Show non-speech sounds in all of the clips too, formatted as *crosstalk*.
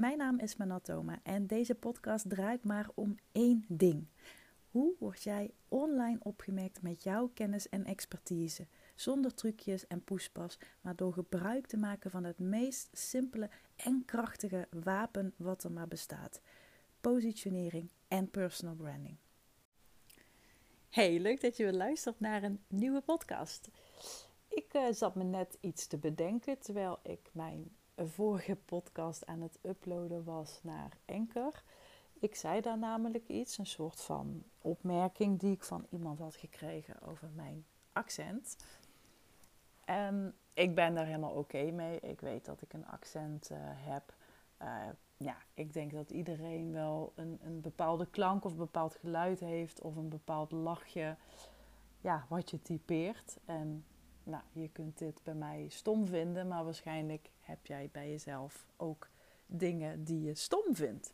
Mijn naam is Manatoma en deze podcast draait maar om één ding. Hoe word jij online opgemerkt met jouw kennis en expertise? Zonder trucjes en poespas, maar door gebruik te maken van het meest simpele en krachtige wapen wat er maar bestaat: positionering en personal branding. Hey, leuk dat je weer luistert naar een nieuwe podcast. Ik uh, zat me net iets te bedenken terwijl ik mijn vorige podcast aan het uploaden was naar Enker. Ik zei daar namelijk iets, een soort van opmerking die ik van iemand had gekregen over mijn accent. En ik ben daar helemaal oké mee. Ik weet dat ik een accent uh, heb. Uh, ja, ik denk dat iedereen wel een, een bepaalde klank of bepaald geluid heeft of een bepaald lachje. Ja, wat je typeert. En nou, je kunt dit bij mij stom vinden, maar waarschijnlijk heb jij bij jezelf ook dingen die je stom vindt.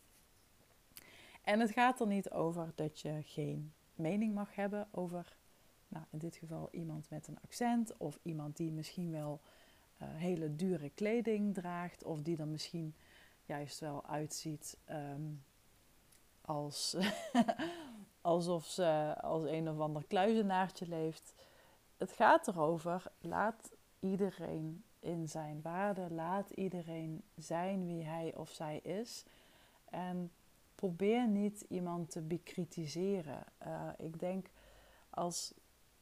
En het gaat er niet over dat je geen mening mag hebben over, nou, in dit geval iemand met een accent of iemand die misschien wel uh, hele dure kleding draagt of die er misschien juist wel uitziet um, als *laughs* alsof ze als een of ander kluizenaartje leeft. Het gaat erover, laat iedereen in zijn waarde, laat iedereen zijn wie hij of zij is. En probeer niet iemand te bekritiseren. Uh, ik denk als.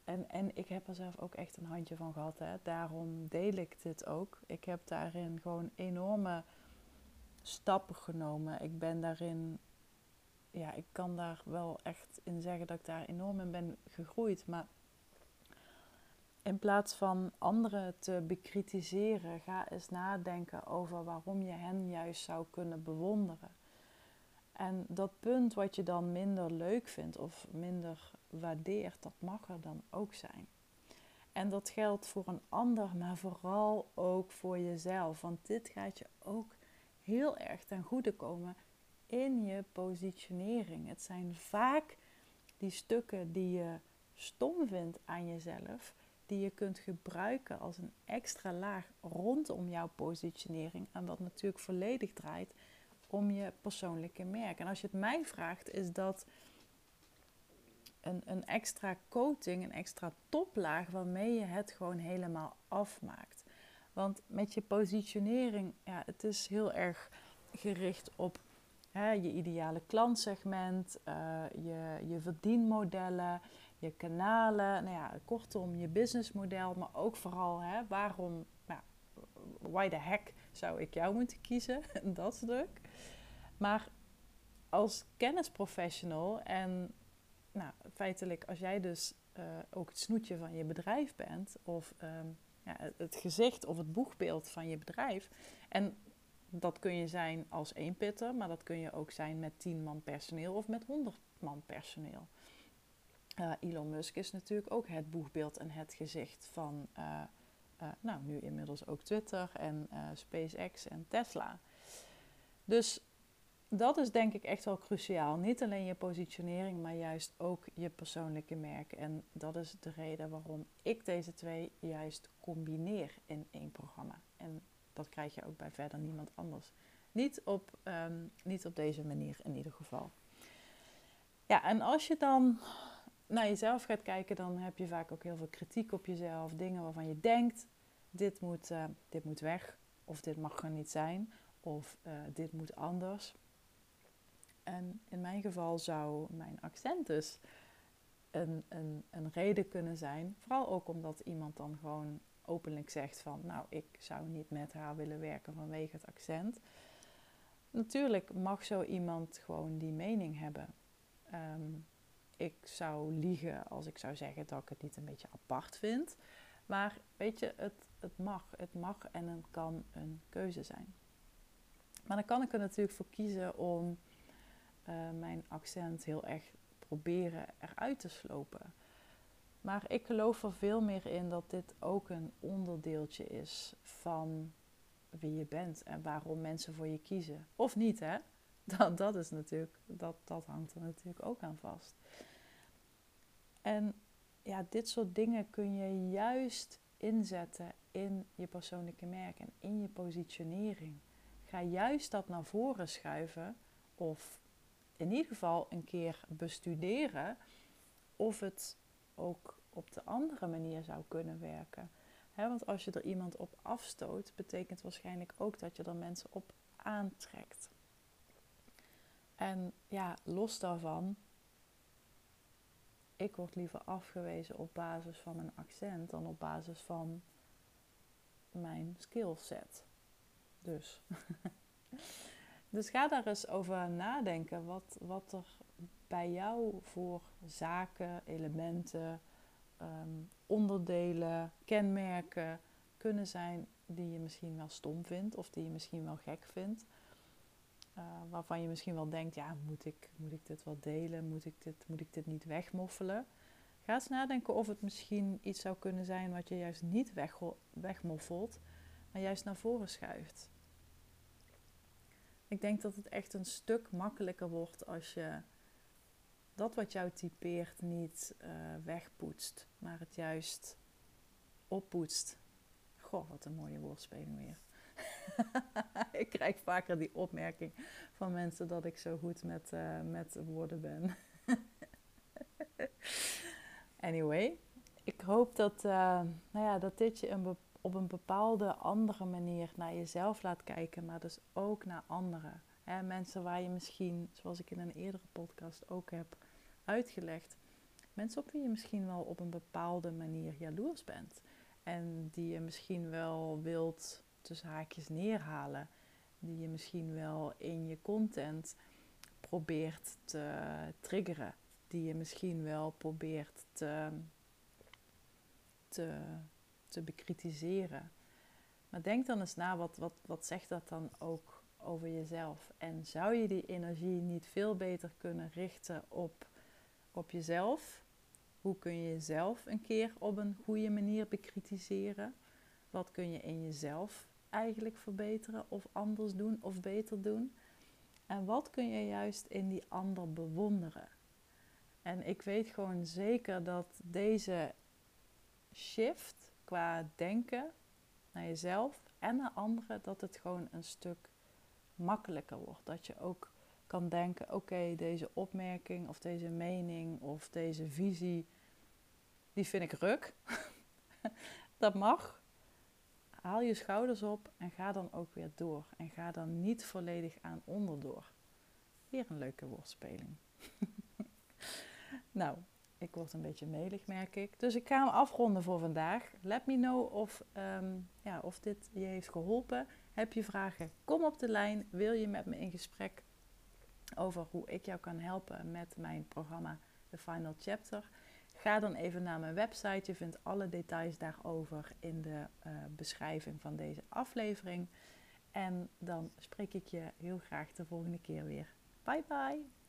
En, en ik heb er zelf ook echt een handje van gehad. Hè. Daarom deel ik dit ook. Ik heb daarin gewoon enorme stappen genomen. Ik ben daarin, ja, ik kan daar wel echt in zeggen dat ik daar enorm in ben gegroeid. Maar in plaats van anderen te bekritiseren, ga eens nadenken over waarom je hen juist zou kunnen bewonderen. En dat punt wat je dan minder leuk vindt of minder waardeert, dat mag er dan ook zijn. En dat geldt voor een ander, maar vooral ook voor jezelf. Want dit gaat je ook heel erg ten goede komen in je positionering. Het zijn vaak die stukken die je stom vindt aan jezelf, die je kunt gebruiken als een extra laag rondom jouw positionering. En wat natuurlijk volledig draait om je persoonlijke merk. En als je het mij vraagt, is dat een, een extra coating, een extra toplaag waarmee je het gewoon helemaal afmaakt. Want met je positionering, ja, het is heel erg gericht op hè, je ideale klantsegment, uh, je, je verdienmodellen, je kanalen, nou ja, kortom je businessmodel, maar ook vooral hè, waarom, nou, why the heck zou ik jou moeten kiezen, *laughs* dat stuk. Maar als kennisprofessional en nou, feitelijk als jij dus uh, ook het snoetje van je bedrijf bent, of um, ja, het gezicht of het boegbeeld van je bedrijf. En dat kun je zijn als één pitter, maar dat kun je ook zijn met 10 man personeel of met 100 man personeel. Uh, Elon Musk is natuurlijk ook het boegbeeld en het gezicht van, uh, uh, nou nu inmiddels ook Twitter en SpaceX en Tesla. Dus dat is denk ik echt wel cruciaal. Niet alleen je positionering, maar juist ook je persoonlijke merk. En dat is de reden waarom ik deze twee juist combineer in één programma. En dat krijg je ook bij verder niemand anders. Niet op, um, niet op deze manier in ieder geval. Ja, en als je dan naar jezelf gaat kijken, dan heb je vaak ook heel veel kritiek op jezelf. Dingen waarvan je denkt, dit moet, uh, dit moet weg. Of dit mag er niet zijn. Of uh, dit moet anders. En in mijn geval zou mijn accent dus een, een, een reden kunnen zijn. Vooral ook omdat iemand dan gewoon openlijk zegt van... nou, ik zou niet met haar willen werken vanwege het accent. Natuurlijk mag zo iemand gewoon die mening hebben. Um, ik zou liegen als ik zou zeggen dat ik het niet een beetje apart vind. Maar weet je, het, het mag. Het mag en het kan een keuze zijn. Maar dan kan ik er natuurlijk voor kiezen om uh, mijn accent heel erg proberen eruit te slopen. Maar ik geloof er veel meer in dat dit ook een onderdeeltje is van wie je bent en waarom mensen voor je kiezen. Of niet, hè? *laughs* Dat, dat, is natuurlijk, dat, dat hangt er natuurlijk ook aan vast. En ja, dit soort dingen kun je juist inzetten in je persoonlijke merk en in je positionering. ga juist dat naar voren schuiven. Of in ieder geval een keer bestuderen of het ook op de andere manier zou kunnen werken. want als je er iemand op afstoot, betekent waarschijnlijk ook dat je er mensen op aantrekt. En ja, los daarvan, ik word liever afgewezen op basis van mijn accent dan op basis van mijn skillset. Dus. *laughs* dus ga daar eens over nadenken wat, wat er bij jou voor zaken, elementen, ehm, onderdelen, kenmerken kunnen zijn die je misschien wel stom vindt of die je misschien wel gek vindt. Uh, waarvan je misschien wel denkt, ja, moet ik, moet ik dit wel delen? Moet ik dit, moet ik dit niet wegmoffelen? Ga eens nadenken of het misschien iets zou kunnen zijn wat je juist niet weg, wegmoffelt, maar juist naar voren schuift. Ik denk dat het echt een stuk makkelijker wordt als je dat wat jou typeert niet uh, wegpoetst, maar het juist oppoetst. Goh, wat een mooie woordspeling weer. *laughs* ik krijg vaker die opmerking van mensen dat ik zo goed met, uh, met woorden ben. *laughs* anyway, ik hoop dat, uh, nou ja, dat dit je een op een bepaalde andere manier naar jezelf laat kijken, maar dus ook naar anderen. Mensen waar je misschien, zoals ik in een eerdere podcast ook heb uitgelegd, mensen op wie je misschien wel op een bepaalde manier jaloers bent. En die je misschien wel wilt tussen haakjes neerhalen. Die je misschien wel in je content probeert te triggeren. Die je misschien wel probeert te, te, te bekritiseren. Maar denk dan eens na, wat, wat, wat zegt dat dan ook over jezelf? En zou je die energie niet veel beter kunnen richten op, op jezelf? Hoe kun je jezelf een keer op een goede manier bekritiseren? Wat kun je in jezelf eigenlijk verbeteren of anders doen of beter doen? En wat kun je juist in die ander bewonderen? En ik weet gewoon zeker dat deze shift qua denken naar jezelf en naar anderen, dat het gewoon een stuk makkelijker wordt. Dat je ook kan denken: oké, deze opmerking of deze mening of deze visie, die vind ik ruk. *laughs* dat mag haal je schouders op en ga dan ook weer door. En ga dan niet volledig aan onderdoor. Weer een leuke woordspeling. *laughs* nou, ik word een beetje melig, merk ik. Dus ik ga hem afronden voor vandaag. Let me know of, ehm, ja, of dit je heeft geholpen. Heb je vragen? Kom op de lijn. Wil je met me in gesprek over hoe ik jou kan helpen met mijn programma The Final Chapter? Ga dan even naar mijn website. Je vindt alle details daarover in de uh, beschrijving van deze aflevering. En dan spreek ik je heel graag de volgende keer weer. Bye bye!